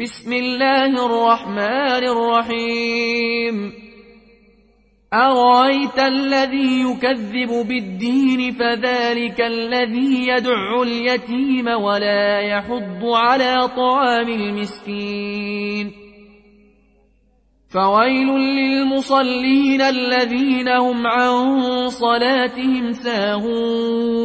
بسم الله الرحمن الرحيم. أرأيت الذي يكذب بالدين فذلك الذي يدع اليتيم ولا يحض على طعام المسكين. فويل للمصلين الذين هم عن صلاتهم ساهون.